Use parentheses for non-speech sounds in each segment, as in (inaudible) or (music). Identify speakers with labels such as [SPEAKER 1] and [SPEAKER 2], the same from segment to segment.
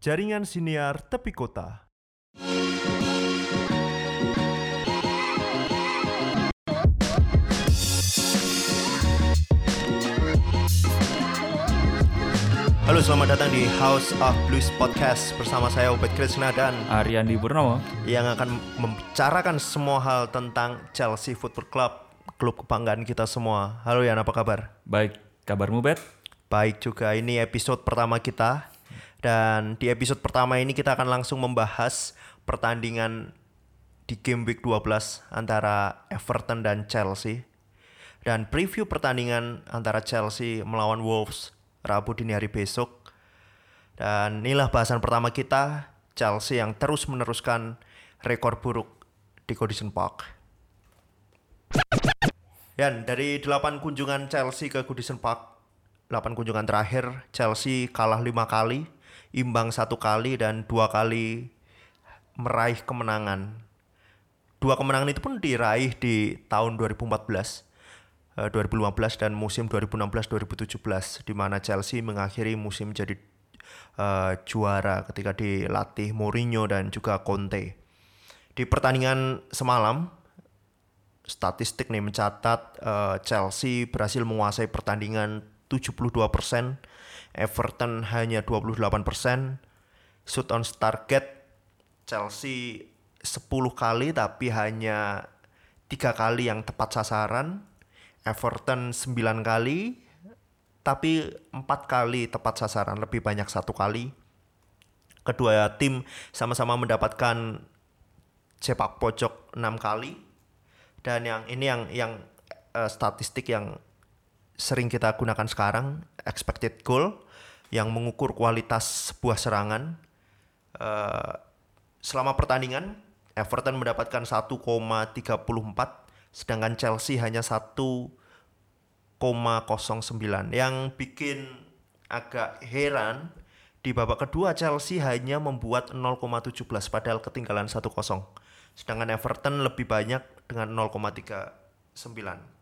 [SPEAKER 1] Jaringan Siniar Tepi Kota. Halo, selamat datang di House of Blues Podcast bersama saya Ubed Krishna dan
[SPEAKER 2] Ariandi Purnomo.
[SPEAKER 1] yang akan membicarakan semua hal tentang Chelsea Football Club, klub kebanggaan kita semua. Halo Yan, apa kabar?
[SPEAKER 2] Baik, kabarmu Bet?
[SPEAKER 1] Baik juga, ini episode pertama kita dan di episode pertama ini kita akan langsung membahas pertandingan di game week 12 antara Everton dan Chelsea dan preview pertandingan antara Chelsea melawan Wolves Rabu dini hari besok. Dan inilah bahasan pertama kita, Chelsea yang terus meneruskan rekor buruk di Goodison Park. Yan, dari 8 kunjungan Chelsea ke Goodison Park, 8 kunjungan terakhir Chelsea kalah 5 kali, imbang satu kali dan dua kali meraih kemenangan. Dua kemenangan itu pun diraih di tahun 2014. eh, 2015 dan musim 2016-2017 di mana Chelsea mengakhiri musim jadi eh, juara ketika dilatih Mourinho dan juga Conte. Di pertandingan semalam statistik nih mencatat eh, Chelsea berhasil menguasai pertandingan 72%, Everton hanya 28%, shoot on target Chelsea 10 kali tapi hanya tiga kali yang tepat sasaran, Everton 9 kali tapi empat kali tepat sasaran, lebih banyak satu kali. Kedua tim sama-sama mendapatkan sepak pojok enam kali. Dan yang ini yang yang eh, statistik yang sering kita gunakan sekarang expected goal yang mengukur kualitas sebuah serangan. Eh, selama pertandingan Everton mendapatkan 1,34 sedangkan Chelsea hanya 1,09 yang bikin agak heran di babak kedua Chelsea hanya membuat 0,17 padahal ketinggalan 1-0 sedangkan Everton lebih banyak dengan 0,39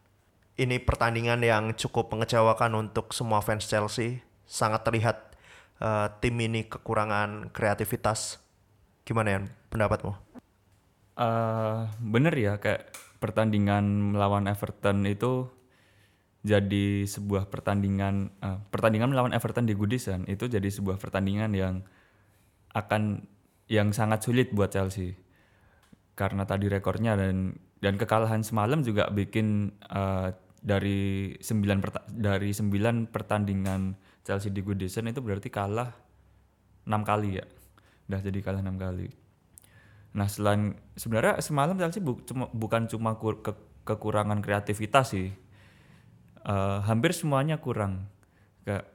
[SPEAKER 1] ini pertandingan yang cukup mengecewakan untuk semua fans Chelsea. Sangat terlihat eh, tim ini kekurangan kreativitas. Gimana ya pendapatmu?
[SPEAKER 2] Eh, bener ya, kayak pertandingan melawan Everton itu jadi sebuah pertandingan, eh, pertandingan melawan Everton di Goodison itu jadi sebuah pertandingan yang akan yang sangat sulit buat Chelsea. Karena tadi rekornya dan dan kekalahan semalam juga bikin eh, dari 9 perta- dari 9 pertandingan Chelsea di Goodison itu berarti kalah enam kali ya? Udah jadi kalah enam kali. Nah selain sebenarnya semalam Chelsea bu- cuma, bukan cuma ke- kekurangan kreativitas sih. Eh, hampir semuanya kurang. Kayak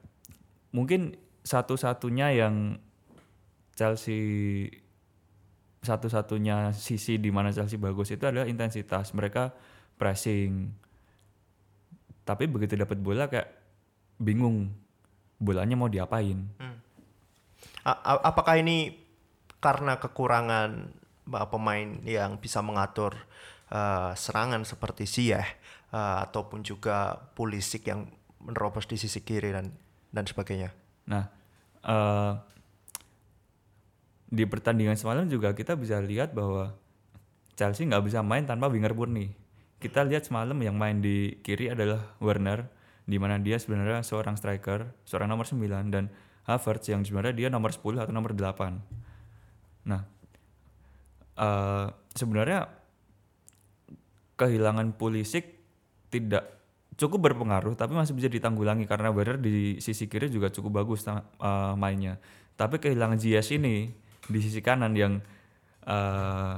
[SPEAKER 2] mungkin satu-satunya yang Chelsea satu-satunya sisi di mana Chelsea bagus itu adalah intensitas. Mereka pressing tapi begitu dapat bola kayak bingung bolanya mau diapain
[SPEAKER 1] a- apakah ini karena kekurangan uh, pemain yang bisa mengatur uh, serangan seperti Ziyech uh, ataupun juga Pulisic yang menerobos di sisi kiri dan dan sebagainya.
[SPEAKER 2] Nah, eh, di pertandingan semalam juga kita bisa lihat bahwa Chelsea nggak bisa main tanpa winger murni. Kita lihat semalam yang main di kiri adalah Werner, di mana dia sebenarnya seorang striker, seorang nomor 9 dan Havertz yang sebenarnya dia nomor 10 atau nomor 8. Nah, eh, sebenarnya kehilangan Pulisic tidak cukup berpengaruh tapi masih bisa ditanggulangi karena Werner di sisi kiri juga cukup bagus eh, mainnya. Tapi kehilangan Ziyech ini di sisi kanan yang eh,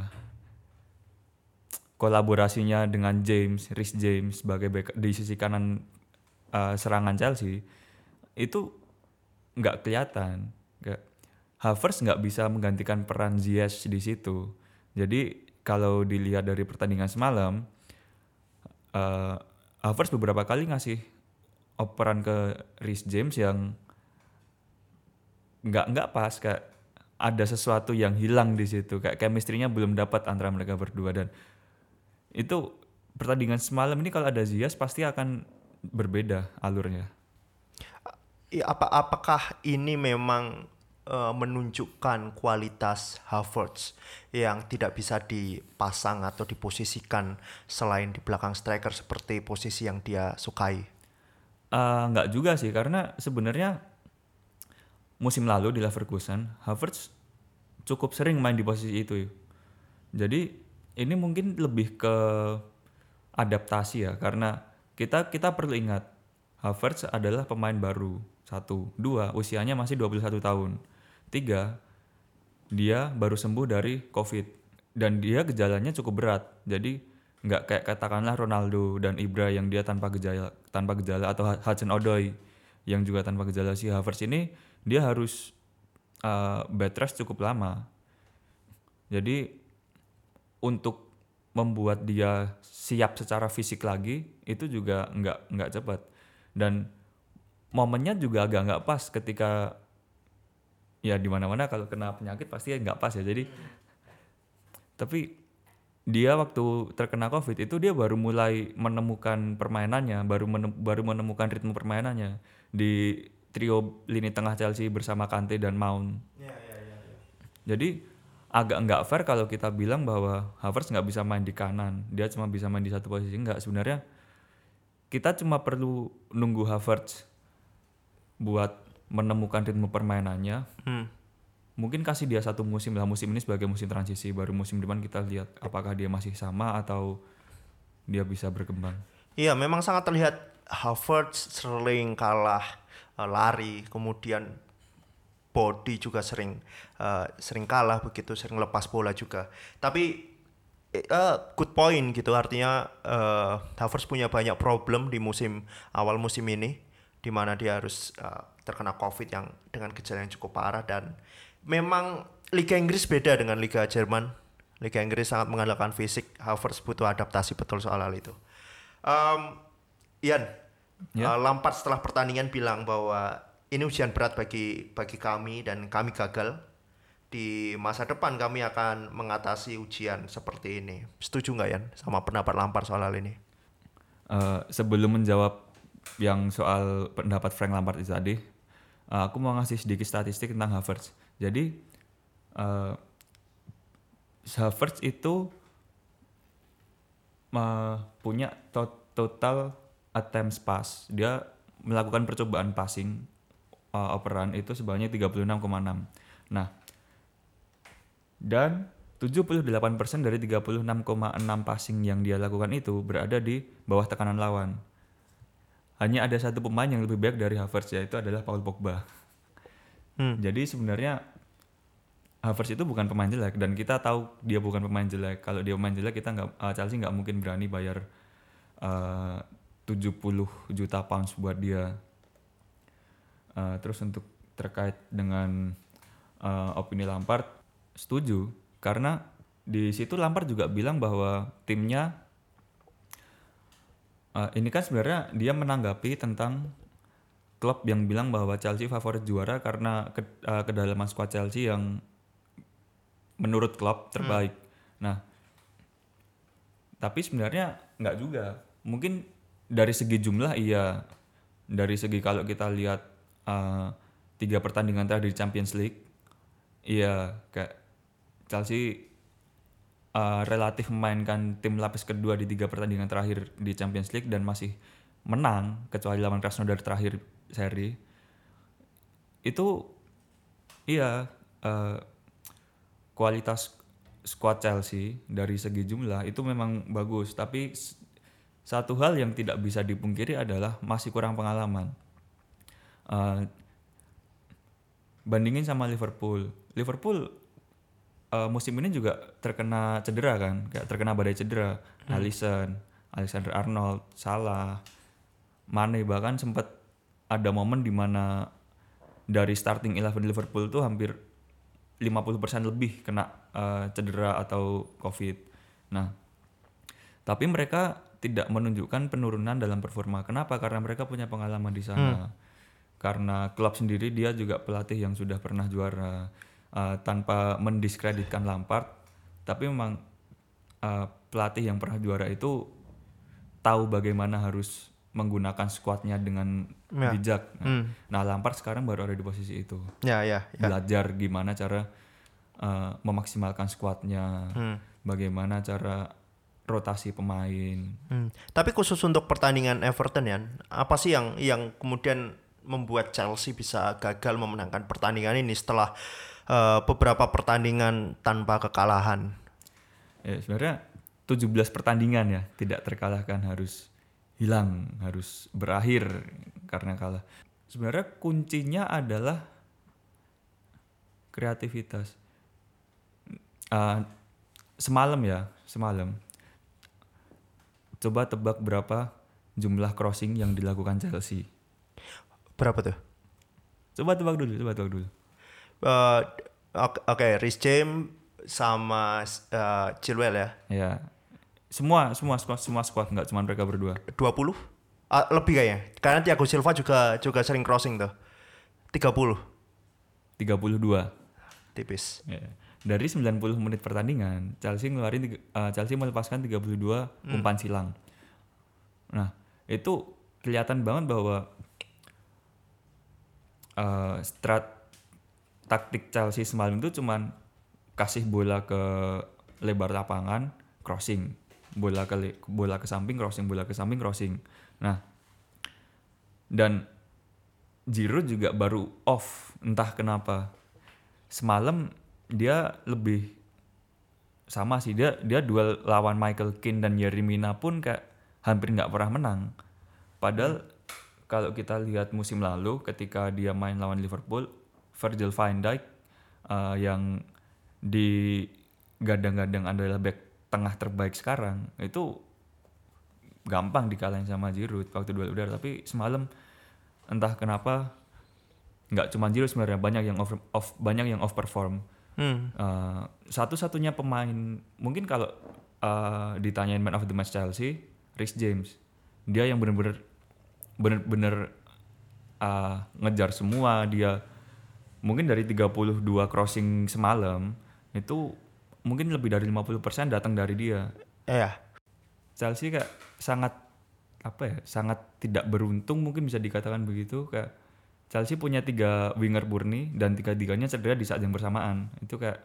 [SPEAKER 2] kolaborasinya dengan James, Rhys James sebagai back di sisi kanan eh, serangan Chelsea itu nggak kelihatan. Havertz nggak bisa menggantikan peran Ziyech di situ. Jadi kalau dilihat dari pertandingan semalam, eh Havertz beberapa kali ngasih operan ke Rhys James yang nggak nggak pas kayak ada sesuatu yang hilang di situ kayak chemistry-nya belum dapat antara mereka berdua dan itu pertandingan semalam ini kalau ada Ziyech pasti akan berbeda alurnya.
[SPEAKER 1] Apa apakah ini memang eh, menunjukkan kualitas Havertz yang tidak bisa dipasang atau diposisikan selain di belakang striker seperti posisi yang dia sukai.
[SPEAKER 2] Eh, nggak juga sih karena sebenarnya musim lalu di Leverkusen Havertz cukup sering main di posisi itu. Jadi ini mungkin lebih ke adaptasi ya karena kita kita perlu ingat Havertz adalah pemain baru. Satu. Dua usianya masih 21 tahun. Tiga dia baru sembuh dari covid. Dan dia gejalanya cukup berat. Jadi nggak kayak katakanlah Ronaldo dan Ibra yang dia tanpa gejala tanpa gejala atau Hudson Odoi yang juga tanpa gejala. Si Havertz ini dia harus uh, bed rest cukup lama. Jadi untuk membuat dia siap secara fisik lagi itu juga nggak nggak cepat. Dan momennya juga agak nggak pas ketika ya di mana-mana kalau kena penyakit pasti nggak pas ya. Jadi tapi dia waktu terkena covid itu dia baru mulai menemukan permainannya baru menem, baru menemukan ritme permainannya di trio lini tengah Chelsea bersama Kante dan Mount. Jadi agak nggak fair kalau kita bilang bahwa Havertz nggak bisa main di kanan. Dia cuma bisa main di satu posisi. Nggak sebenarnya kita cuma perlu nunggu Havertz buat menemukan ritme permainannya.
[SPEAKER 1] Hmm.
[SPEAKER 2] mungkin kasih dia satu musim lah. Musim ini sebagai musim transisi. Baru musim depan kita lihat apakah dia masih sama atau dia bisa berkembang.
[SPEAKER 1] Iya, memang sangat terlihat Havertz sering kalah eh, lari, kemudian body juga sering eh, sering kalah begitu, sering lepas bola juga. Tapi eh, good point gitu, artinya eh, Havertz punya banyak problem di musim awal musim ini, di mana dia harus eh, terkena COVID yang dengan gejala yang cukup parah dan memang Liga Inggris beda dengan Liga Jerman. Liga Inggris sangat mengandalkan fisik, Havertz butuh adaptasi betul soal hal itu. Um, Ian,
[SPEAKER 2] Ya.
[SPEAKER 1] uh, Lampard setelah pertandingan bilang bahwa ini ujian berat bagi bagi kami dan kami gagal. Di masa depan kami akan mengatasi ujian seperti ini. Setuju nggak Ian sama pendapat Lampard soal hal ini?
[SPEAKER 2] Eh, sebelum menjawab yang soal pendapat Frank Lampard itu tadi, eh, aku mau ngasih sedikit statistik tentang Havertz. Jadi eh, Havertz itu eh, punya to- total attempts pass. Dia melakukan percobaan passing eh, operan itu sebanyak 36,6. Nah, dan 78% dari 36,6 passing yang dia lakukan itu berada di bawah tekanan lawan. Hanya ada satu pemain yang lebih baik dari Havertz yaitu adalah Paul Pogba.
[SPEAKER 1] Hmm.
[SPEAKER 2] Jadi sebenarnya Havertz itu bukan pemain jelek dan kita tahu dia bukan pemain jelek. Kalau dia pemain jelek kita nggak eh, Chelsea nggak mungkin berani bayar eh, 70 juta pounds buat dia. Eh, terus untuk terkait dengan eh, opini Lampard setuju karena di situ Lampard juga bilang bahwa timnya eh, ini kan sebenarnya dia menanggapi tentang klub yang bilang bahwa Chelsea favorit juara karena ke, eh, kedalaman skuad Chelsea yang menurut klub terbaik. Nah, tapi sebenarnya nggak juga. Mungkin dari segi jumlah iya, dari segi kalau kita lihat eh, tiga pertandingan terakhir di Champions League, iya kayak Chelsea eh, relatif memainkan tim lapis kedua di tiga pertandingan terakhir di Champions League dan masih menang kecuali lawan Krasnodar terakhir seri. Itu iya eh, kualitas squad Chelsea dari segi jumlah itu memang bagus. Tapi satu hal yang tidak bisa dipungkiri adalah masih kurang pengalaman Eh, bandingin sama Liverpool Liverpool eh, musim ini juga terkena cedera kan kayak terkena badai cedera Alisson Alexander Arnold Salah Mane bahkan sempat ada momen di mana dari starting 11 Liverpool tuh hampir 50% lebih kena eh, cedera atau covid. Nah, tapi mereka tidak menunjukkan penurunan dalam performa. Kenapa? Karena mereka punya pengalaman di sana. Karena klub sendiri dia juga pelatih yang sudah pernah juara Eh, tanpa mendiskreditkan Lampard, tapi memang eh, pelatih yang pernah juara itu tahu bagaimana harus menggunakan squadnya dengan
[SPEAKER 1] Ya.
[SPEAKER 2] bijak. Nah,
[SPEAKER 1] Hmm.
[SPEAKER 2] nah, Lampard sekarang baru ada di posisi itu.
[SPEAKER 1] Ya, ya, ya.
[SPEAKER 2] Belajar gimana cara eh, memaksimalkan squadnya,
[SPEAKER 1] Hmm.
[SPEAKER 2] bagaimana cara rotasi pemain.
[SPEAKER 1] Hmm. Tapi khusus untuk pertandingan Everton ya, apa sih yang yang kemudian membuat Chelsea bisa gagal memenangkan pertandingan ini setelah eh, beberapa pertandingan tanpa kekalahan?
[SPEAKER 2] Ya, sebenarnya 17 pertandingan ya tidak terkalahkan harus hilang, harus berakhir karena kalah. Sebenarnya kuncinya adalah kreativitas. Eh, semalam ya, semalam. Coba tebak berapa jumlah crossing yang dilakukan Chelsea.
[SPEAKER 1] Berapa tuh?
[SPEAKER 2] Coba tebak dulu, coba tebak dulu.
[SPEAKER 1] Eh, Oke, oke, Rhys James sama eh, Chilwell ya,
[SPEAKER 2] Ya, semua semua semua, semua squad nggak cuma mereka berdua.
[SPEAKER 1] 20? Ah, lebih kayaknya. Karena Thiago Silva juga juga sering crossing tuh. 30
[SPEAKER 2] 32.
[SPEAKER 1] tipis.
[SPEAKER 2] Ya. Dari 90 menit pertandingan, Chelsea ngeluarin eh, Chelsea melepaskan 32 umpan silang. Nah, itu kelihatan banget bahwa eh, strat taktik Chelsea semalam itu cuman kasih bola ke lebar lapangan, crossing, bola ke bola ke samping, crossing, bola ke samping, crossing. Nah, dan Giroud juga baru off, entah kenapa. Semalam dia lebih sama sih. Dia dia duel lawan Michael Keane dan Yeremina pun kayak hampir nggak pernah menang. Padahal kalau kita lihat musim lalu ketika dia main lawan Liverpool, Virgil van Dijk uh, yang di gadang-gadang adalah back tengah terbaik sekarang itu gampang dikalahin sama Giroud waktu duel udara. Tapi semalam entah kenapa nggak cuma Giroud sebenarnya banyak yang off, off banyak yang off perform
[SPEAKER 1] Hmm.
[SPEAKER 2] Uh, satu-satunya pemain mungkin kalau uh, ditanyain man of the match Chelsea, Rhys James, dia yang bener-bener bener-bener uh, ngejar semua dia mungkin dari 32 crossing semalam itu mungkin lebih dari 50% datang dari dia.
[SPEAKER 1] Iya.
[SPEAKER 2] Chelsea kayak sangat apa ya sangat tidak beruntung mungkin bisa dikatakan begitu kayak Chelsea punya tiga winger murni dan tiga-tiganya cedera di saat yang bersamaan itu kayak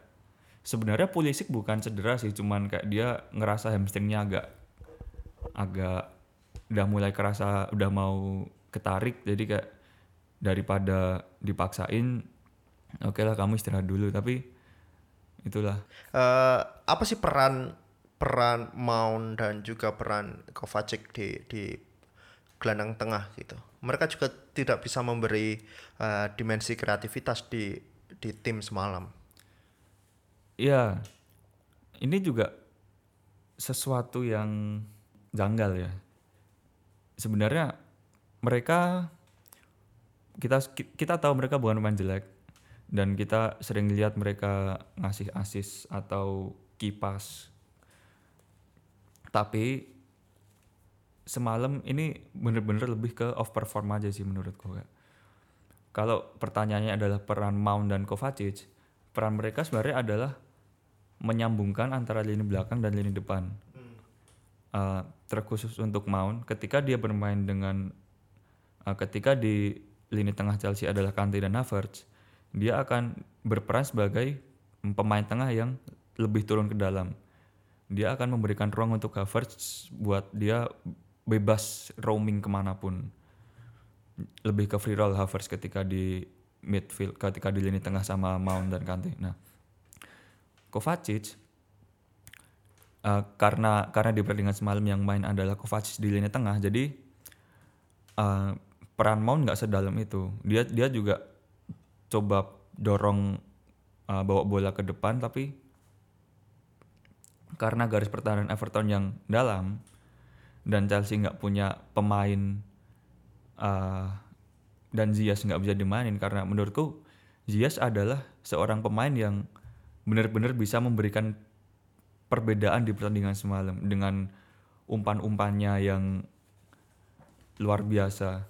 [SPEAKER 2] sebenarnya Pulisic bukan cedera sih cuman kayak dia ngerasa hamstringnya agak agak udah mulai kerasa udah mau ketarik jadi kayak daripada dipaksain oke lah kamu istirahat dulu tapi itulah
[SPEAKER 1] Eh, apa sih peran peran Mount dan juga peran Kovacic di di gelandang tengah gitu. Mereka juga tidak bisa memberi eh, dimensi kreativitas di di tim semalam.
[SPEAKER 2] Iya, ini juga sesuatu yang janggal ya. Sebenarnya mereka kita kita tahu mereka bukan pemain jelek dan kita sering lihat mereka ngasih asis atau kipas. Tapi semalam ini bener-bener lebih ke off perform aja sih menurutku Kak. Kalau pertanyaannya adalah peran Mount dan Kovacic, peran mereka sebenarnya adalah menyambungkan antara lini belakang dan lini depan. Uh, terkhusus untuk Mount, ketika dia bermain dengan uh, ketika di lini tengah Chelsea adalah Kante dan Havertz, dia akan berperan sebagai pemain tengah yang lebih turun ke dalam. Dia akan memberikan ruang untuk Havertz buat dia bebas roaming ke mana pun. Lebih ke free roll Havertz ketika di midfield, ketika di lini tengah sama Mount dan Kante. Nah, Kovacic uh, karena karena di pertandingan semalam yang main adalah Kovacic di lini tengah, jadi uh, peran Mount nggak sedalam itu. Dia dia juga coba dorong uh, bawa bola ke depan, tapi karena garis pertahanan Everton yang dalam dan Chelsea nggak punya pemain uh, dan Ziyech nggak bisa dimainin karena menurutku Ziyech adalah seorang pemain yang benar-benar bisa memberikan perbedaan di pertandingan semalam dengan umpan-umpannya yang luar biasa.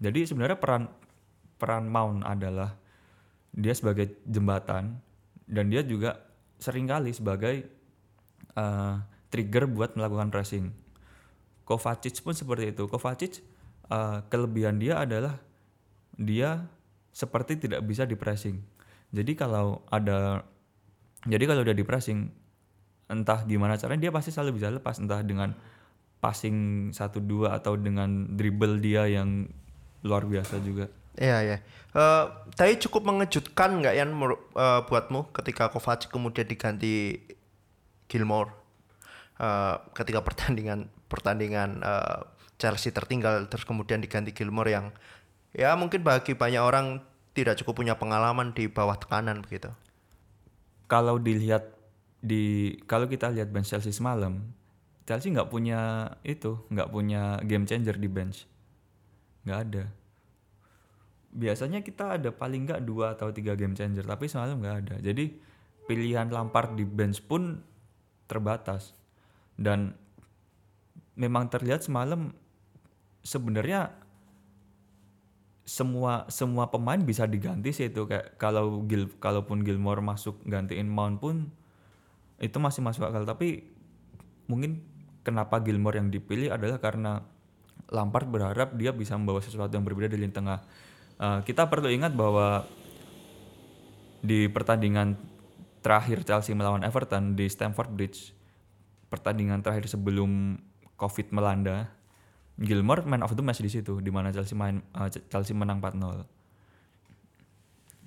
[SPEAKER 2] Jadi sebenarnya peran peran Mount adalah dia sebagai jembatan dan dia juga sering kali sebagai uh, trigger buat melakukan pressing. Kovacic pun seperti itu. Kovacic uh, kelebihan dia adalah dia seperti tidak bisa di pressing. Jadi kalau ada jadi kalau udah di pressing entah gimana caranya dia pasti selalu bisa lepas entah dengan passing satu dua atau dengan dribble dia yang luar biasa juga.
[SPEAKER 1] Iya ya. Uh, tapi cukup mengejutkan nggak Yan uh, buatmu ketika Kovacic kemudian diganti Gilmore uh, ketika pertandingan pertandingan uh, Chelsea tertinggal terus kemudian diganti Gilmore yang ya mungkin bagi banyak orang tidak cukup punya pengalaman di bawah tekanan begitu.
[SPEAKER 2] Kalau dilihat di kalau kita lihat bench Chelsea semalam, Chelsea nggak punya itu, nggak punya game changer di bench, nggak ada. Biasanya kita ada paling nggak dua atau tiga game changer, tapi semalam nggak ada. Jadi pilihan Lampard di bench pun terbatas dan memang terlihat semalam sebenarnya semua semua pemain bisa diganti sih itu kayak kalau Gil kalaupun Gilmore masuk gantiin Mount pun itu masih masuk akal tapi mungkin kenapa Gilmore yang dipilih adalah karena Lampard berharap dia bisa membawa sesuatu yang berbeda di lini tengah. Uh, kita perlu ingat bahwa di pertandingan terakhir Chelsea melawan Everton di Stamford Bridge, pertandingan terakhir sebelum COVID melanda, Gilmore man of the match di situ di mana Chelsea main uh, Chelsea menang 4-0.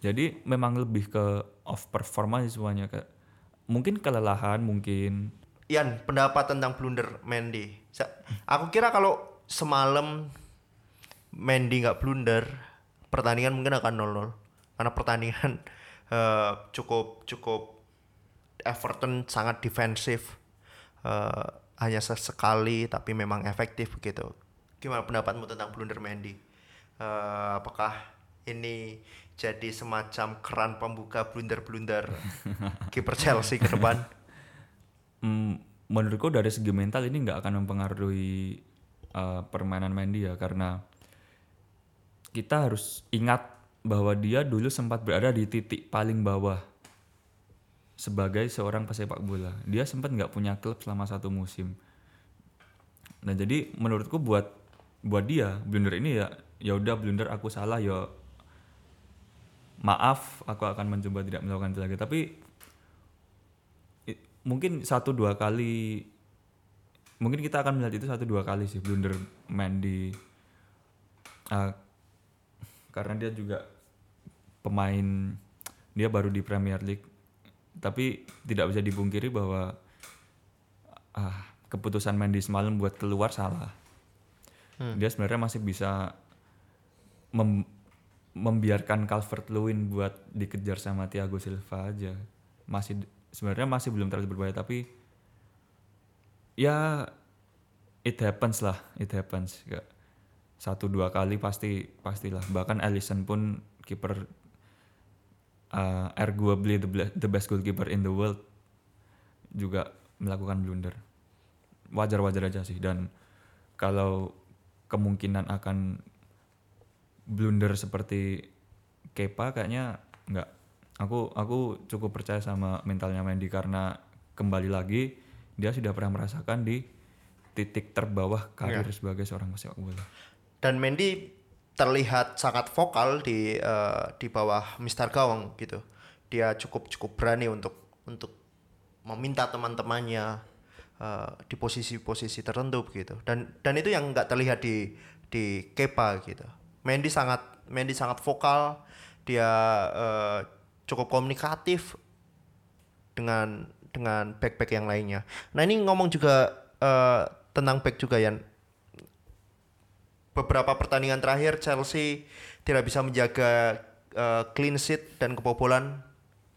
[SPEAKER 2] Jadi memang lebih ke off performance semuanya mungkin kelelahan mungkin
[SPEAKER 1] Ian pendapat tentang blunder Mendy. Aku kira kalau semalam Mendy nggak blunder, pertandingan mungkin akan 0-0 karena pertandingan uh, (laughs) cukup cukup Everton sangat defensif. Uh, hanya sesekali tapi memang efektif begitu. Gimana pendapatmu tentang blunder Mendy? Uh, apakah ini jadi semacam keran pembuka blunder-blunder kiper Chelsea ke depan?
[SPEAKER 2] Hmm, menurutku dari segi mental ini nggak akan mempengaruhi uh, permainan Mendy ya karena kita harus ingat bahwa dia dulu sempat berada di titik paling bawah sebagai seorang pesepak bola. Dia sempat nggak punya klub selama satu musim. Nah jadi menurutku buat buat dia blunder ini ya ya udah blunder aku salah ya maaf aku akan mencoba tidak melakukan itu lagi. Tapi mungkin satu dua kali mungkin kita akan melihat itu satu dua kali sih blunder Mandy uh, karena dia juga pemain dia baru di Premier League. Tapi tidak bisa dipungkiri bahwa uh, keputusan Mandy semalam buat keluar salah. Hmm. dia sebenarnya masih bisa mem membiarkan Calvert Lewin buat dikejar sama Thiago Silva aja. Masih sebenarnya masih belum terlalu berbahaya tapi ya it happens lah it happens. Gak satu dua kali pasti pastilah. Bahkan Alisson pun kiper uh, arguably the, the best goalkeeper in the world juga melakukan blunder. Wajar-wajar aja sih dan kalau kemungkinan akan blunder seperti Kepa kayaknya nggak aku aku cukup percaya sama mentalnya Mendy karena kembali lagi dia sudah pernah merasakan di titik terbawah karir ya. sebagai seorang pesepak bola.
[SPEAKER 1] Dan Mendy terlihat sangat vokal di uh, di bawah Mister Gawang gitu. Dia cukup cukup berani untuk untuk meminta teman-temannya uh, di posisi-posisi tertentu begitu dan dan itu yang nggak terlihat di di Kepa gitu Mendy sangat Mendy sangat vokal. Dia uh, cukup komunikatif dengan dengan back-back yang lainnya. Nah ini ngomong juga uh, tentang back juga ya beberapa pertandingan terakhir Chelsea tidak bisa menjaga uh, clean sheet dan kebobolan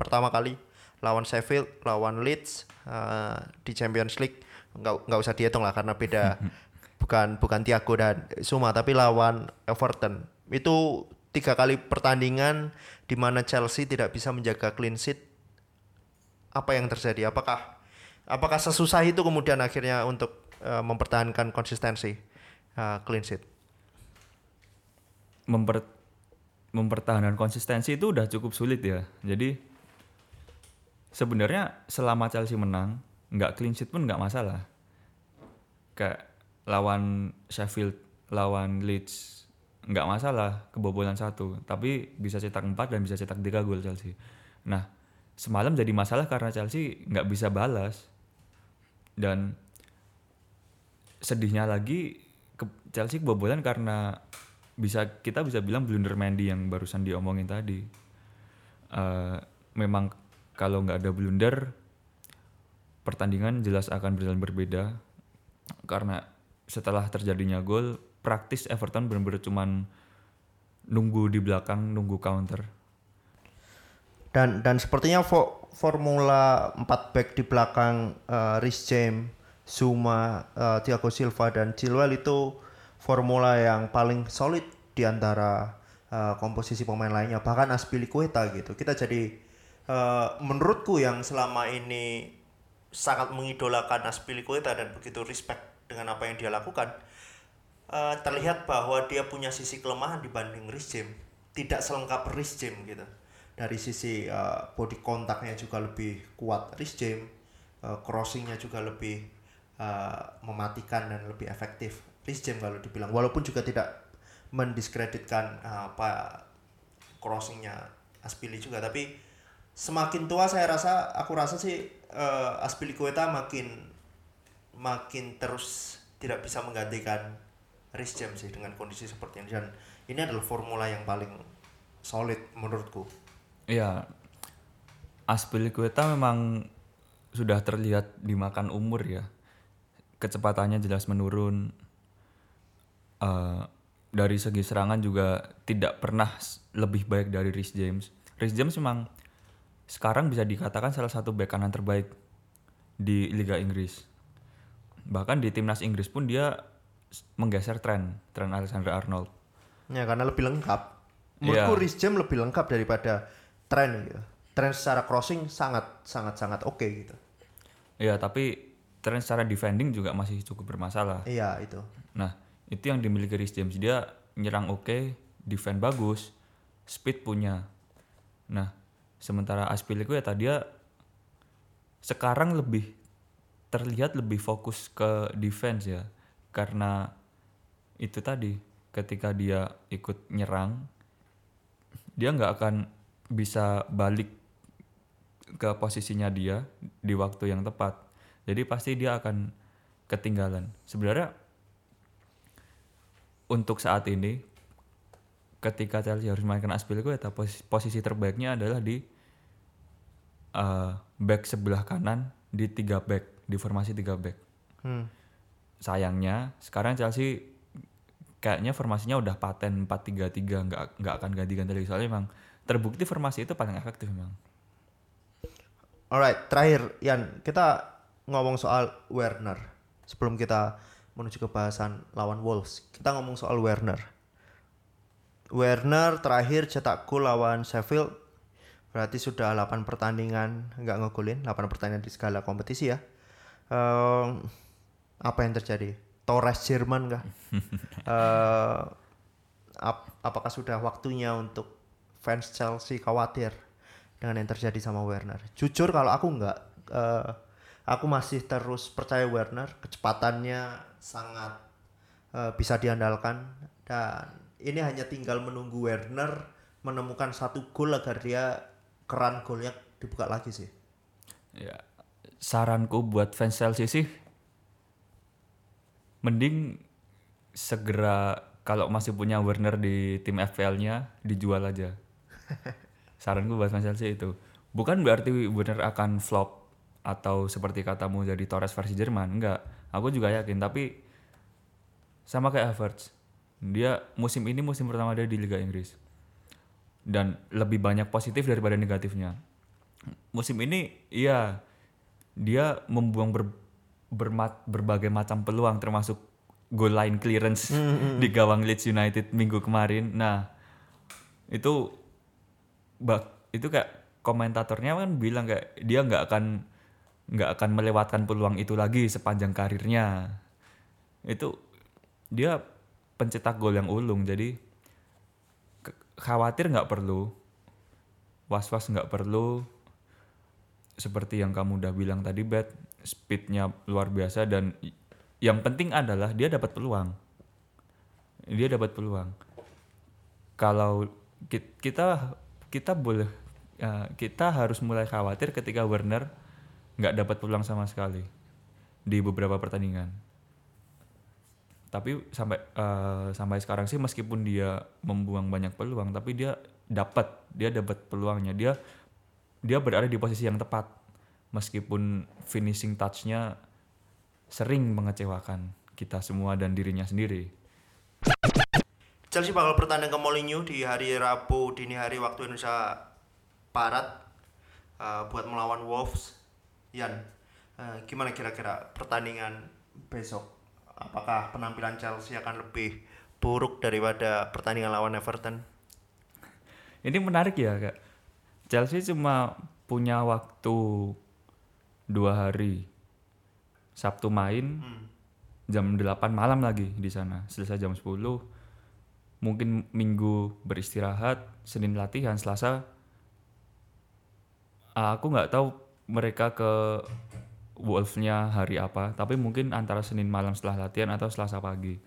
[SPEAKER 1] pertama kali. Lawan Sheffield, lawan Leeds uh, di Champions League. Nggak nggak usah dihitung lah karena beda (laughs) bukan bukan Thiago dan Suma tapi lawan Everton. Itu tiga kali pertandingan di mana Chelsea tidak bisa menjaga clean sheet. Apa yang terjadi? Apakah apakah sesusah itu kemudian akhirnya untuk uh, mempertahankan konsistensi uh, clean sheet?
[SPEAKER 2] Memper mempertahankan konsistensi itu udah cukup sulit ya. Jadi sebenarnya selama Chelsea menang nggak clean sheet pun nggak masalah. Kayak lawan Sheffield lawan Leeds nggak masalah kebobolan satu. Tapi bisa cetak 4 dan bisa cetak 3 gol Chelsea. Nah semalam jadi masalah karena Chelsea nggak bisa balas. Dan sedihnya lagi ke Chelsea kebobolan karena bisa kita bisa bilang blunder Mendy yang barusan diomongin tadi. Eh, memang kalau nggak ada blunder pertandingan jelas akan berjalan berbeda. Karena setelah terjadinya gol praktis Everton benar-benar cuman nunggu di belakang nunggu counter
[SPEAKER 1] Dan dan sepertinya fo- formula 4 back di belakang uh, Rhys James, Zuma, uh, Thiago Silva dan Chilwell itu formula yang paling solid di antara uh, komposisi pemain lainnya bahkan Aspilicueta gitu. Kita jadi uh, menurutku yang selama ini sangat mengidolakan Aspilicueta dan begitu respect dengan apa yang dia lakukan eh, terlihat bahwa dia punya sisi kelemahan dibanding Rhys James. Tidak selengkap Rhys James gitu. Dari sisi eh, body kontaknya juga lebih kuat Rhys James, eh, crossingnya juga lebih eh, mematikan dan lebih efektif Rhys James kalau dibilang. Walaupun juga tidak mendiskreditkan eh, apa crossingnya Aspili juga, tapi semakin tua saya rasa aku rasa sih eh, Aspilicueta makin makin terus tidak bisa menggantikan Rhys James sih dengan kondisi seperti ini dan ini adalah formula yang paling solid menurutku.
[SPEAKER 2] Iya, Aspilicueta memang sudah terlihat dimakan umur ya. Kecepatannya jelas menurun. Eh, dari segi serangan juga tidak pernah lebih baik dari Rhys James. Rhys James memang sekarang bisa dikatakan salah satu bek kanan terbaik di Liga Inggris. Bahkan di timnas Inggris pun dia menggeser tren, tren Alexander Arnold.
[SPEAKER 1] Ya karena lebih lengkap. Menurutku
[SPEAKER 2] Iya.
[SPEAKER 1] Rhys James lebih lengkap daripada tren gitu. Tren secara crossing sangat sangat sangat oke gitu.
[SPEAKER 2] Iya, tapi tren secara defending juga masih cukup bermasalah.
[SPEAKER 1] Iya itu.
[SPEAKER 2] Nah, itu yang dimiliki Rhys James. Dia nyerang oke, defend bagus, speed punya. Nah, sementara Aspilicueta dia sekarang lebih terlihat lebih fokus ke defense ya. Karena itu tadi ketika dia ikut nyerang dia nggak akan bisa balik ke posisinya dia di waktu yang tepat. Jadi pasti dia akan ketinggalan. Sebenarnya untuk saat ini ketika Chelsea harus mainkan Aspilicueta posisi, posisi terbaiknya adalah di eh, back sebelah kanan di tiga back di formasi tiga back.
[SPEAKER 1] Hmm.
[SPEAKER 2] Sayangnya sekarang Chelsea kayaknya formasinya udah paten 4-3-3 nggak nggak akan ganti-ganti lagi soalnya memang terbukti formasi itu paling efektif memang.
[SPEAKER 1] Alright, terakhir Yan, kita ngomong soal Werner sebelum kita menuju ke bahasan lawan Wolves. Kita ngomong soal Werner. Werner terakhir cetak gol lawan Sheffield. Berarti sudah 8 pertandingan nggak ngegolin, 8 pertandingan di segala kompetisi ya. Ehm, apa yang terjadi? Torres Jerman kah? (laughs) Eh, ap- apakah sudah waktunya untuk fans Chelsea khawatir dengan yang terjadi sama Werner? Jujur kalau aku nggak, eh, aku masih terus percaya Werner, kecepatannya sangat eh, bisa diandalkan dan ini hanya tinggal menunggu Werner menemukan satu gol agar dia keran golnya dibuka lagi sih.
[SPEAKER 2] Ya, saranku buat fans Chelsea sih mending segera kalau masih punya Werner di tim FPL-nya dijual aja. (laughs) Saranku buat fans Chelsea itu. Bukan berarti Werner akan flop atau seperti katamu jadi Torres versi Jerman, enggak. Aku juga yakin tapi sama kayak Havertz. Dia musim ini musim pertama dia di Liga Inggris. Dan lebih banyak positif daripada negatifnya musim ini iya dia membuang ber- bermat- berbagai macam peluang termasuk goal line clearance di gawang Leeds United minggu kemarin. Nah, itu bak itu kayak komentatornya kan bilang kayak dia nggak akan nggak akan melewatkan peluang itu lagi sepanjang karirnya. Itu dia pencetak gol yang ulung jadi khawatir nggak perlu was-was nggak perlu seperti yang kamu udah bilang tadi bet speednya luar biasa dan yang penting adalah dia dapat peluang. Dia dapat peluang. Kalau ki- kita kita boleh uh, kita harus mulai khawatir ketika Werner nggak dapat peluang sama sekali di beberapa pertandingan. Tapi sampai uh, sampai sekarang sih meskipun dia membuang banyak peluang, tapi dia dapat dia dapat peluangnya. Dia dia berada di posisi yang tepat meskipun finishing touch-nya sering mengecewakan kita semua dan dirinya sendiri.
[SPEAKER 1] Chelsea bakal bertanding ke Molineux di hari Rabu dini hari waktu Indonesia Barat uh, buat melawan Wolves. Yan, uh, gimana kira-kira pertandingan besok? Apakah penampilan Chelsea akan lebih buruk daripada pertandingan lawan Everton?
[SPEAKER 2] Ini menarik ya kak. Chelsea cuma punya waktu dua hari. Sabtu main, jam 8 malam lagi di sana. Selesai jam 10. Mungkin minggu beristirahat, Senin latihan, Selasa. ah, Aku nggak tahu mereka ke Wolves-nya hari apa, tapi mungkin antara Senin malam setelah latihan atau Selasa pagi.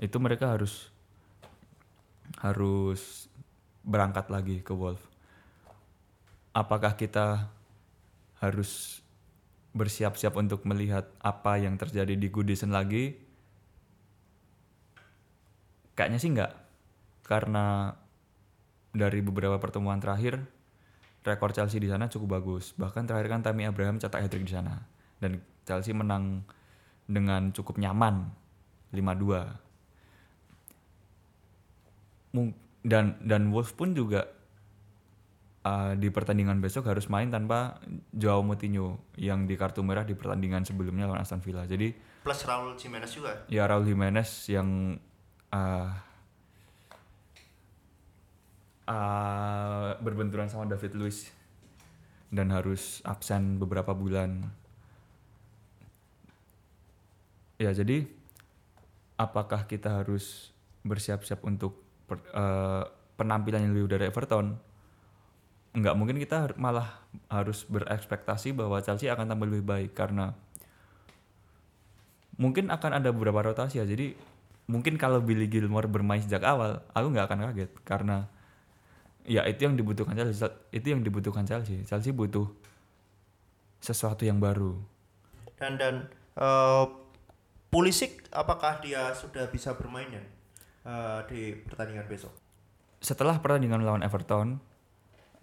[SPEAKER 2] Itu mereka harus harus berangkat lagi ke Wolf. Apakah kita harus bersiap-siap untuk melihat apa yang terjadi di Goodison lagi? Kayaknya sih enggak. Karena dari beberapa pertemuan terakhir rekor Chelsea di sana cukup bagus. Bahkan terakhir kan Tammy Abraham cetak hat-trick di sana dan Chelsea menang dengan cukup nyaman 5-2 Mung- dan dan Wolves pun juga uh, di pertandingan besok harus main tanpa Joao Moutinho yang di kartu merah di pertandingan sebelumnya lawan Aston Villa. Jadi
[SPEAKER 1] Plus Raul Jimenez juga.
[SPEAKER 2] ya Raul Jimenez yang uh, uh, berbenturan sama David Luiz dan harus absen beberapa bulan. Ya jadi apakah kita harus bersiap-siap untuk per- uh, penampilan yang lebih dari Everton? Enggak mungkin kita malah harus berekspektasi bahwa Chelsea akan tampil lebih baik karena mungkin akan ada beberapa rotasi ya. Jadi mungkin kalau Billy Gilmore bermain sejak awal, aku nggak akan kaget karena ya itu yang dibutuhkan Chelsea. Itu yang dibutuhkan Chelsea. Chelsea butuh sesuatu yang baru.
[SPEAKER 1] Dan dan eh, Pulisic apakah dia sudah bisa bermain ya eh, di pertandingan besok?
[SPEAKER 2] Setelah pertandingan melawan Everton,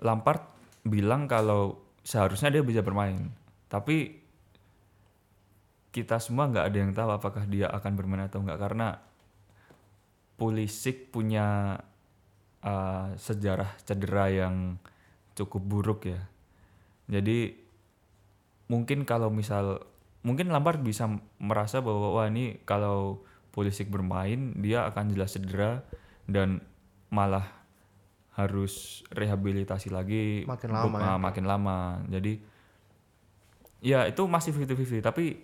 [SPEAKER 2] Lampard bilang kalau seharusnya dia bisa bermain. Tapi kita semua nggak ada yang tahu apakah dia akan bermain atau nggak karena Pulisic punya uh, sejarah cedera yang cukup buruk ya. Jadi mungkin kalau misal mungkin Lampard bisa merasa bahwa wah ini kalau Pulisic bermain dia akan jelas cedera dan malah harus rehabilitasi lagi
[SPEAKER 1] Makin lama
[SPEAKER 2] bu-
[SPEAKER 1] ya.
[SPEAKER 2] ah, makin lama. Jadi ya itu masih 50-50 tapi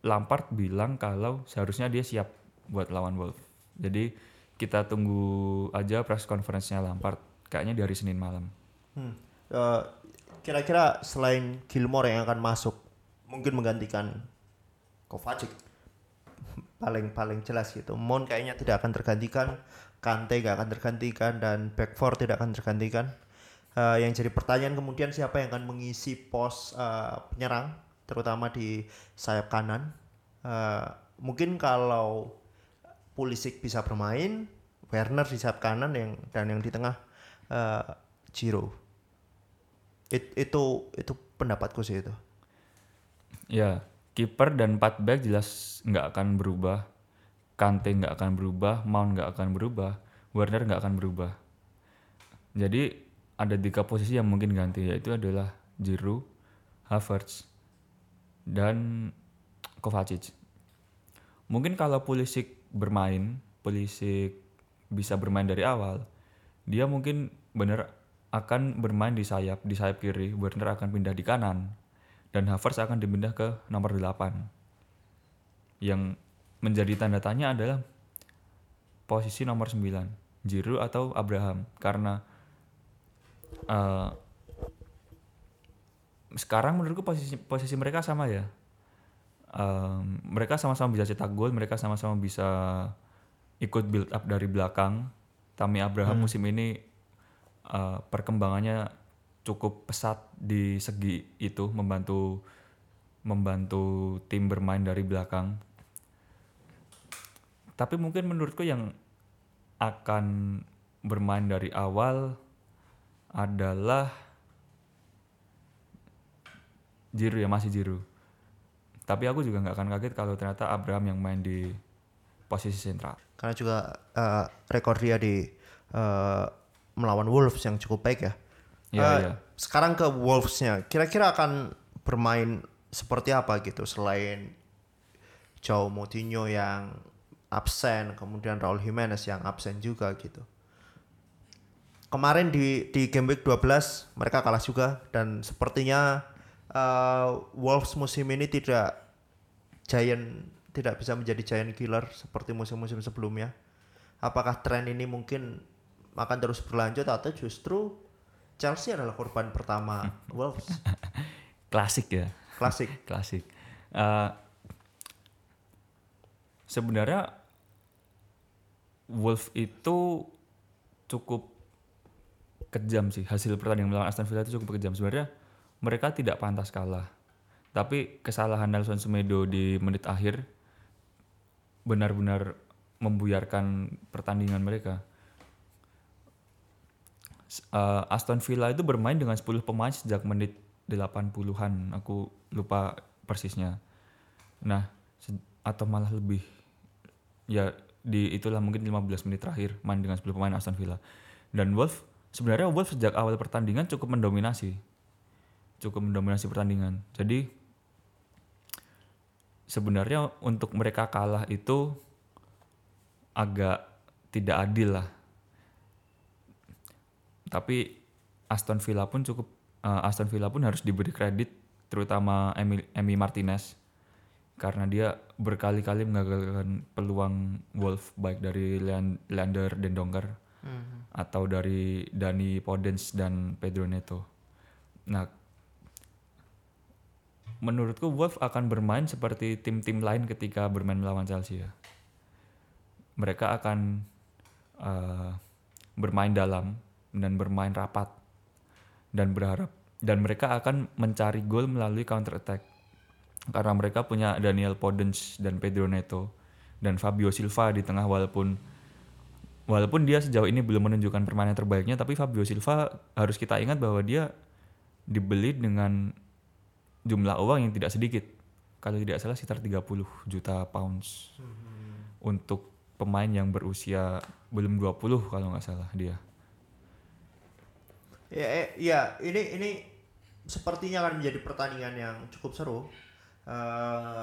[SPEAKER 2] Lampard bilang kalau seharusnya dia siap buat lawan Wolves. Jadi kita tunggu aja press conference-nya Lampard kayaknya di hari Senin malam.
[SPEAKER 1] Hmm. Eh, kira-kira selain Gilmore yang akan masuk, mungkin menggantikan Kovacic (laughs) paling paling jelas gitu. Mon kayaknya tidak akan tergantikan, Kante gak akan tergantikan dan back four tidak akan tergantikan. Eh, yang jadi pertanyaan kemudian siapa yang akan mengisi pos eh, penyerang, terutama di sayap kanan. Eh, mungkin kalau Pulisic bisa bermain, Werner di sayap kanan yang dan yang di tengah eh, Giro. It- itu itu pendapatku sih itu.
[SPEAKER 2] Ya, kiper dan 4 back jelas nggak akan berubah. Kante nggak akan berubah, Mount nggak akan berubah, Werner nggak akan berubah. Jadi ada tiga posisi yang mungkin ganti yaitu adalah Giroud, Havertz, dan Kovacic. Mungkin kalau Pulisic bermain, Pulisic bisa bermain dari awal, dia mungkin bener akan bermain di sayap, di sayap kiri, Werner akan pindah di kanan, dan Havertz akan dipindah ke nomor 8. Yang menjadi tanda tanya adalah posisi nomor 9, Giroud atau Abraham, karena eh, sekarang menurutku posisi posisi mereka sama ya. em, mereka sama-sama bisa cetak gol, mereka sama-sama bisa ikut build up dari belakang. Tammy Abraham musim ini eh, perkembangannya cukup pesat di segi itu membantu membantu tim bermain dari belakang. Tapi mungkin menurutku yang akan bermain dari awal adalah Jiru ya masih Jiru. Tapi aku juga nggak akan kaget kalau ternyata Abraham yang main di posisi sentral.
[SPEAKER 1] Karena juga eh, rekor dia di eh, melawan Wolves yang cukup baik ya.
[SPEAKER 2] Iya,
[SPEAKER 1] Eh,
[SPEAKER 2] iya.
[SPEAKER 1] Sekarang ke Wolves-nya, kira-kira akan bermain seperti apa gitu selain Joe Moutinho yang absen, kemudian Raul Jimenez yang absen juga gitu. Kemarin di di game week 12 mereka kalah juga dan sepertinya eh, Wolves musim ini tidak giant tidak bisa menjadi giant killer seperti musim-musim sebelumnya. Apakah tren ini mungkin akan terus berlanjut atau justru Chelsea adalah korban pertama (laughs) Wolves?
[SPEAKER 2] Klasik ya.
[SPEAKER 1] Klasik.
[SPEAKER 2] klasik. Eh, sebenarnya Wolf itu cukup kejam sih hasil pertandingan melawan Aston Villa itu cukup kejam. Sebenarnya mereka tidak pantas kalah. Tapi kesalahan Nelson Semedo di menit akhir benar-benar membuyarkan pertandingan mereka. Eh, Aston Villa itu bermain dengan 10 pemain sejak menit 80-an aku lupa persisnya. Nah atau malah lebih ya di itulah mungkin 15 menit terakhir main dengan 10 pemain Aston Villa. Dan Wolf sebenarnya Wolf sejak awal pertandingan cukup mendominasi. Cukup mendominasi pertandingan. Jadi sebenarnya untuk mereka kalah itu agak tidak adil lah. Tapi Aston Villa pun cukup eh, Aston Villa pun harus diberi kredit terutama Emi, Emi Martinez karena dia berkali-kali mengagalkan peluang Wolf baik dari Lean- Leander Dendoncker atau dari Dani Podence dan Pedro Neto. Nah, menurutku Wolf akan bermain seperti tim-tim lain ketika bermain melawan Chelsea ya. Mereka akan eh, bermain dalam dan bermain rapat dan berharap dan mereka akan mencari gol melalui counter attack karena mereka punya Daniel Podence dan Pedro Neto dan Fabio Silva di tengah walaupun walaupun dia sejauh ini belum menunjukkan permainan terbaiknya tapi Fabio Silva harus kita ingat bahwa dia dibeli dengan jumlah uang yang tidak sedikit. Kalau tidak salah sekitar 30 juta pounds untuk pemain yang berusia belum 20 kalau nggak salah dia.
[SPEAKER 1] Ya, eh, ya ini ini sepertinya akan menjadi pertandingan yang cukup seru.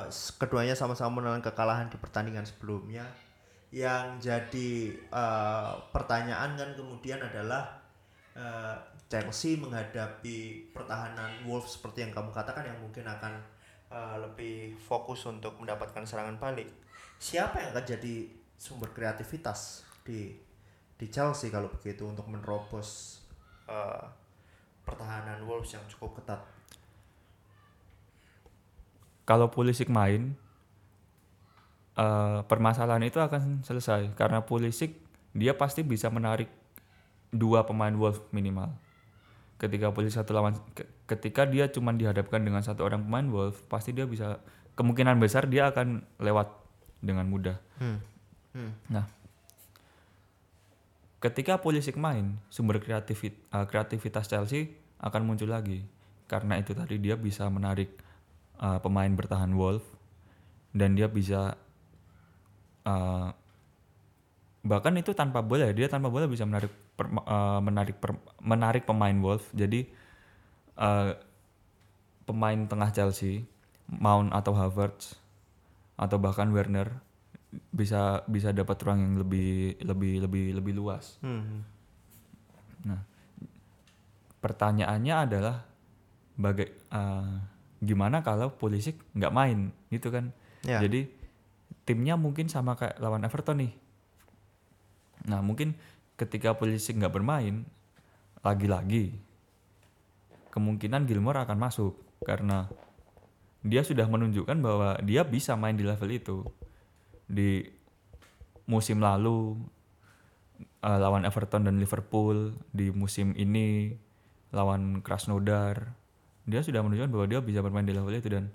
[SPEAKER 1] S- keduanya sama-sama menelan kekalahan di pertandingan sebelumnya. Yang jadi eh, pertanyaan kan kemudian adalah eh, Chelsea menghadapi pertahanan Wolves seperti yang kamu katakan yang mungkin akan eh, lebih fokus untuk mendapatkan serangan balik. Siapa yang akan jadi sumber kreativitas di di Chelsea kalau begitu untuk menerobos eh, pertahanan Wolves yang cukup ketat.
[SPEAKER 2] Kalau Pulisic main eh, permasalahan itu akan selesai karena Pulisic dia pasti bisa menarik dua pemain Wolf minimal. Ketika Pulisic satu lawan ke- ketika dia cuma dihadapkan dengan satu orang pemain Wolf, pasti dia bisa kemungkinan besar dia akan lewat dengan mudah. Nah, ketika Pulisic main, sumber kreativit- eh, kreativitas Chelsea akan muncul lagi. Karena itu tadi dia bisa menarik eh, pemain bertahan Wolf dan dia bisa eh, bahkan itu tanpa bola ya, dia tanpa bola bisa menarik per- eh, menarik per- menarik pemain Wolf. Jadi eh, pemain tengah Chelsea, Mount atau Havertz atau bahkan Werner bisa bisa dapat ruang yang lebih lebih lebih lebih luas.
[SPEAKER 1] Hmm.
[SPEAKER 2] Nah, pertanyaannya adalah baga- eh, gimana kalau Pulisic nggak main gitu kan?
[SPEAKER 1] Ya.
[SPEAKER 2] Jadi timnya mungkin sama kayak lawan Everton nih. Nah mungkin ketika Pulisic nggak bermain, lagi-lagi kemungkinan Gilmore akan masuk karena dia sudah menunjukkan bahwa dia bisa main di level itu di musim lalu eh, lawan Everton dan Liverpool di musim ini lawan Krasnodar dia sudah menunjukkan bahwa dia bisa bermain di level itu dan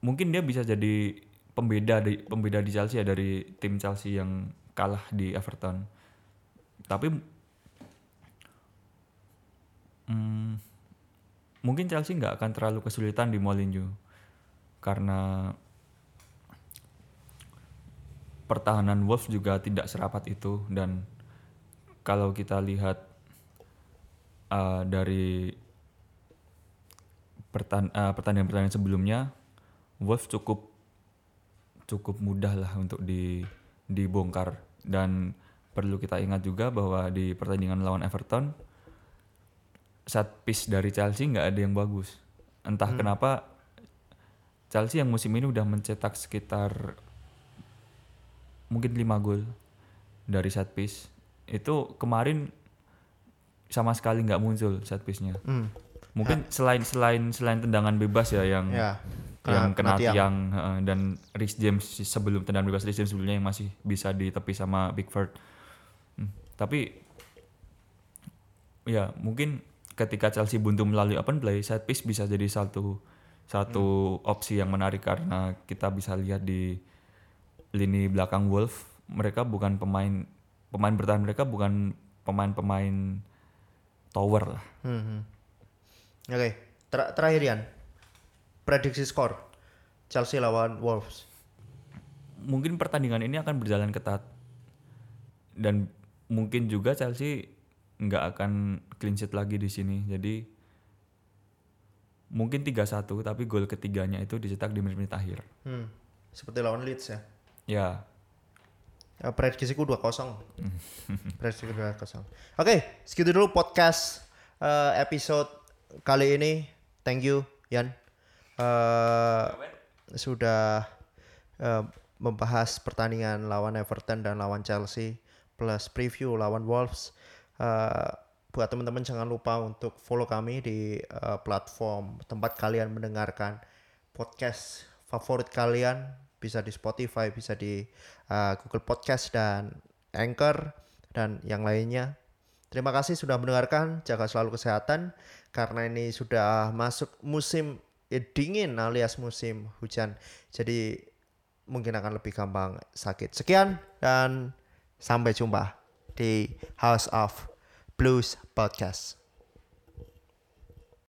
[SPEAKER 2] mungkin dia bisa jadi pembeda di pembeda di Chelsea ya dari tim Chelsea yang kalah di Everton. Tapi hmm, mungkin Chelsea nggak akan terlalu kesulitan di Mourinho karena pertahanan Wolves juga tidak serapat itu dan kalau kita lihat uh, dari pertan uh, pertandingan-pertandingan sebelumnya Wolves cukup cukup mudah lah untuk di dibongkar. Dan perlu kita ingat juga bahwa di pertandingan lawan Everton set piece dari Chelsea nggak ada yang bagus. Entah kenapa Chelsea yang musim ini udah mencetak sekitar mungkin 5 gol dari set piece. Itu kemarin sama sekali nggak muncul set piece-nya.
[SPEAKER 1] Hmm.
[SPEAKER 2] Mungkin selain selain selain tendangan bebas ya yang
[SPEAKER 1] Ya.
[SPEAKER 2] yang kena
[SPEAKER 1] tiang.
[SPEAKER 2] tiang heeh, dan Rhys James sebelum tendangan bebas Rhys James sebelumnya yang masih bisa ditepi sama Pickford. Hmm, Tapi ya mungkin ketika Chelsea buntu melalui open play, set piece bisa jadi satu satu opsi yang menarik karena kita bisa lihat di lini belakang Wolf mereka bukan pemain pemain bertahan mereka bukan pemain-pemain tower lah.
[SPEAKER 1] Hmm, Oke, Ter- terakhir Yan. Prediksi skor Chelsea lawan Wolves.
[SPEAKER 2] mungkin pertandingan ini akan berjalan ketat dan mungkin juga Chelsea nggak akan clean sheet lagi di sini jadi mungkin 3-1 tapi gol ketiganya itu dicetak di menit-menit akhir
[SPEAKER 1] Hmm. Seperti lawan Leeds ya.
[SPEAKER 2] ya
[SPEAKER 1] Ya, prediksiku 2-0. (laughs) Prediksiku 2-0. Oke, segitu dulu podcast eh, episode kali ini. Thank you, Yan. Eh, sudah eh, membahas pertandingan lawan Everton dan lawan Chelsea plus preview lawan Wolves. Eh, buat teman-teman jangan lupa untuk follow kami di eh, platform tempat kalian mendengarkan podcast favorit kalian bisa di Spotify, bisa di uh, Google Podcast dan Anchor dan yang lainnya. Terima kasih sudah mendengarkan, jaga selalu kesehatan karena ini sudah masuk musim eh, dingin alias musim hujan. Jadi mungkin akan lebih gampang sakit. Sekian dan sampai jumpa di House of Blues Podcast.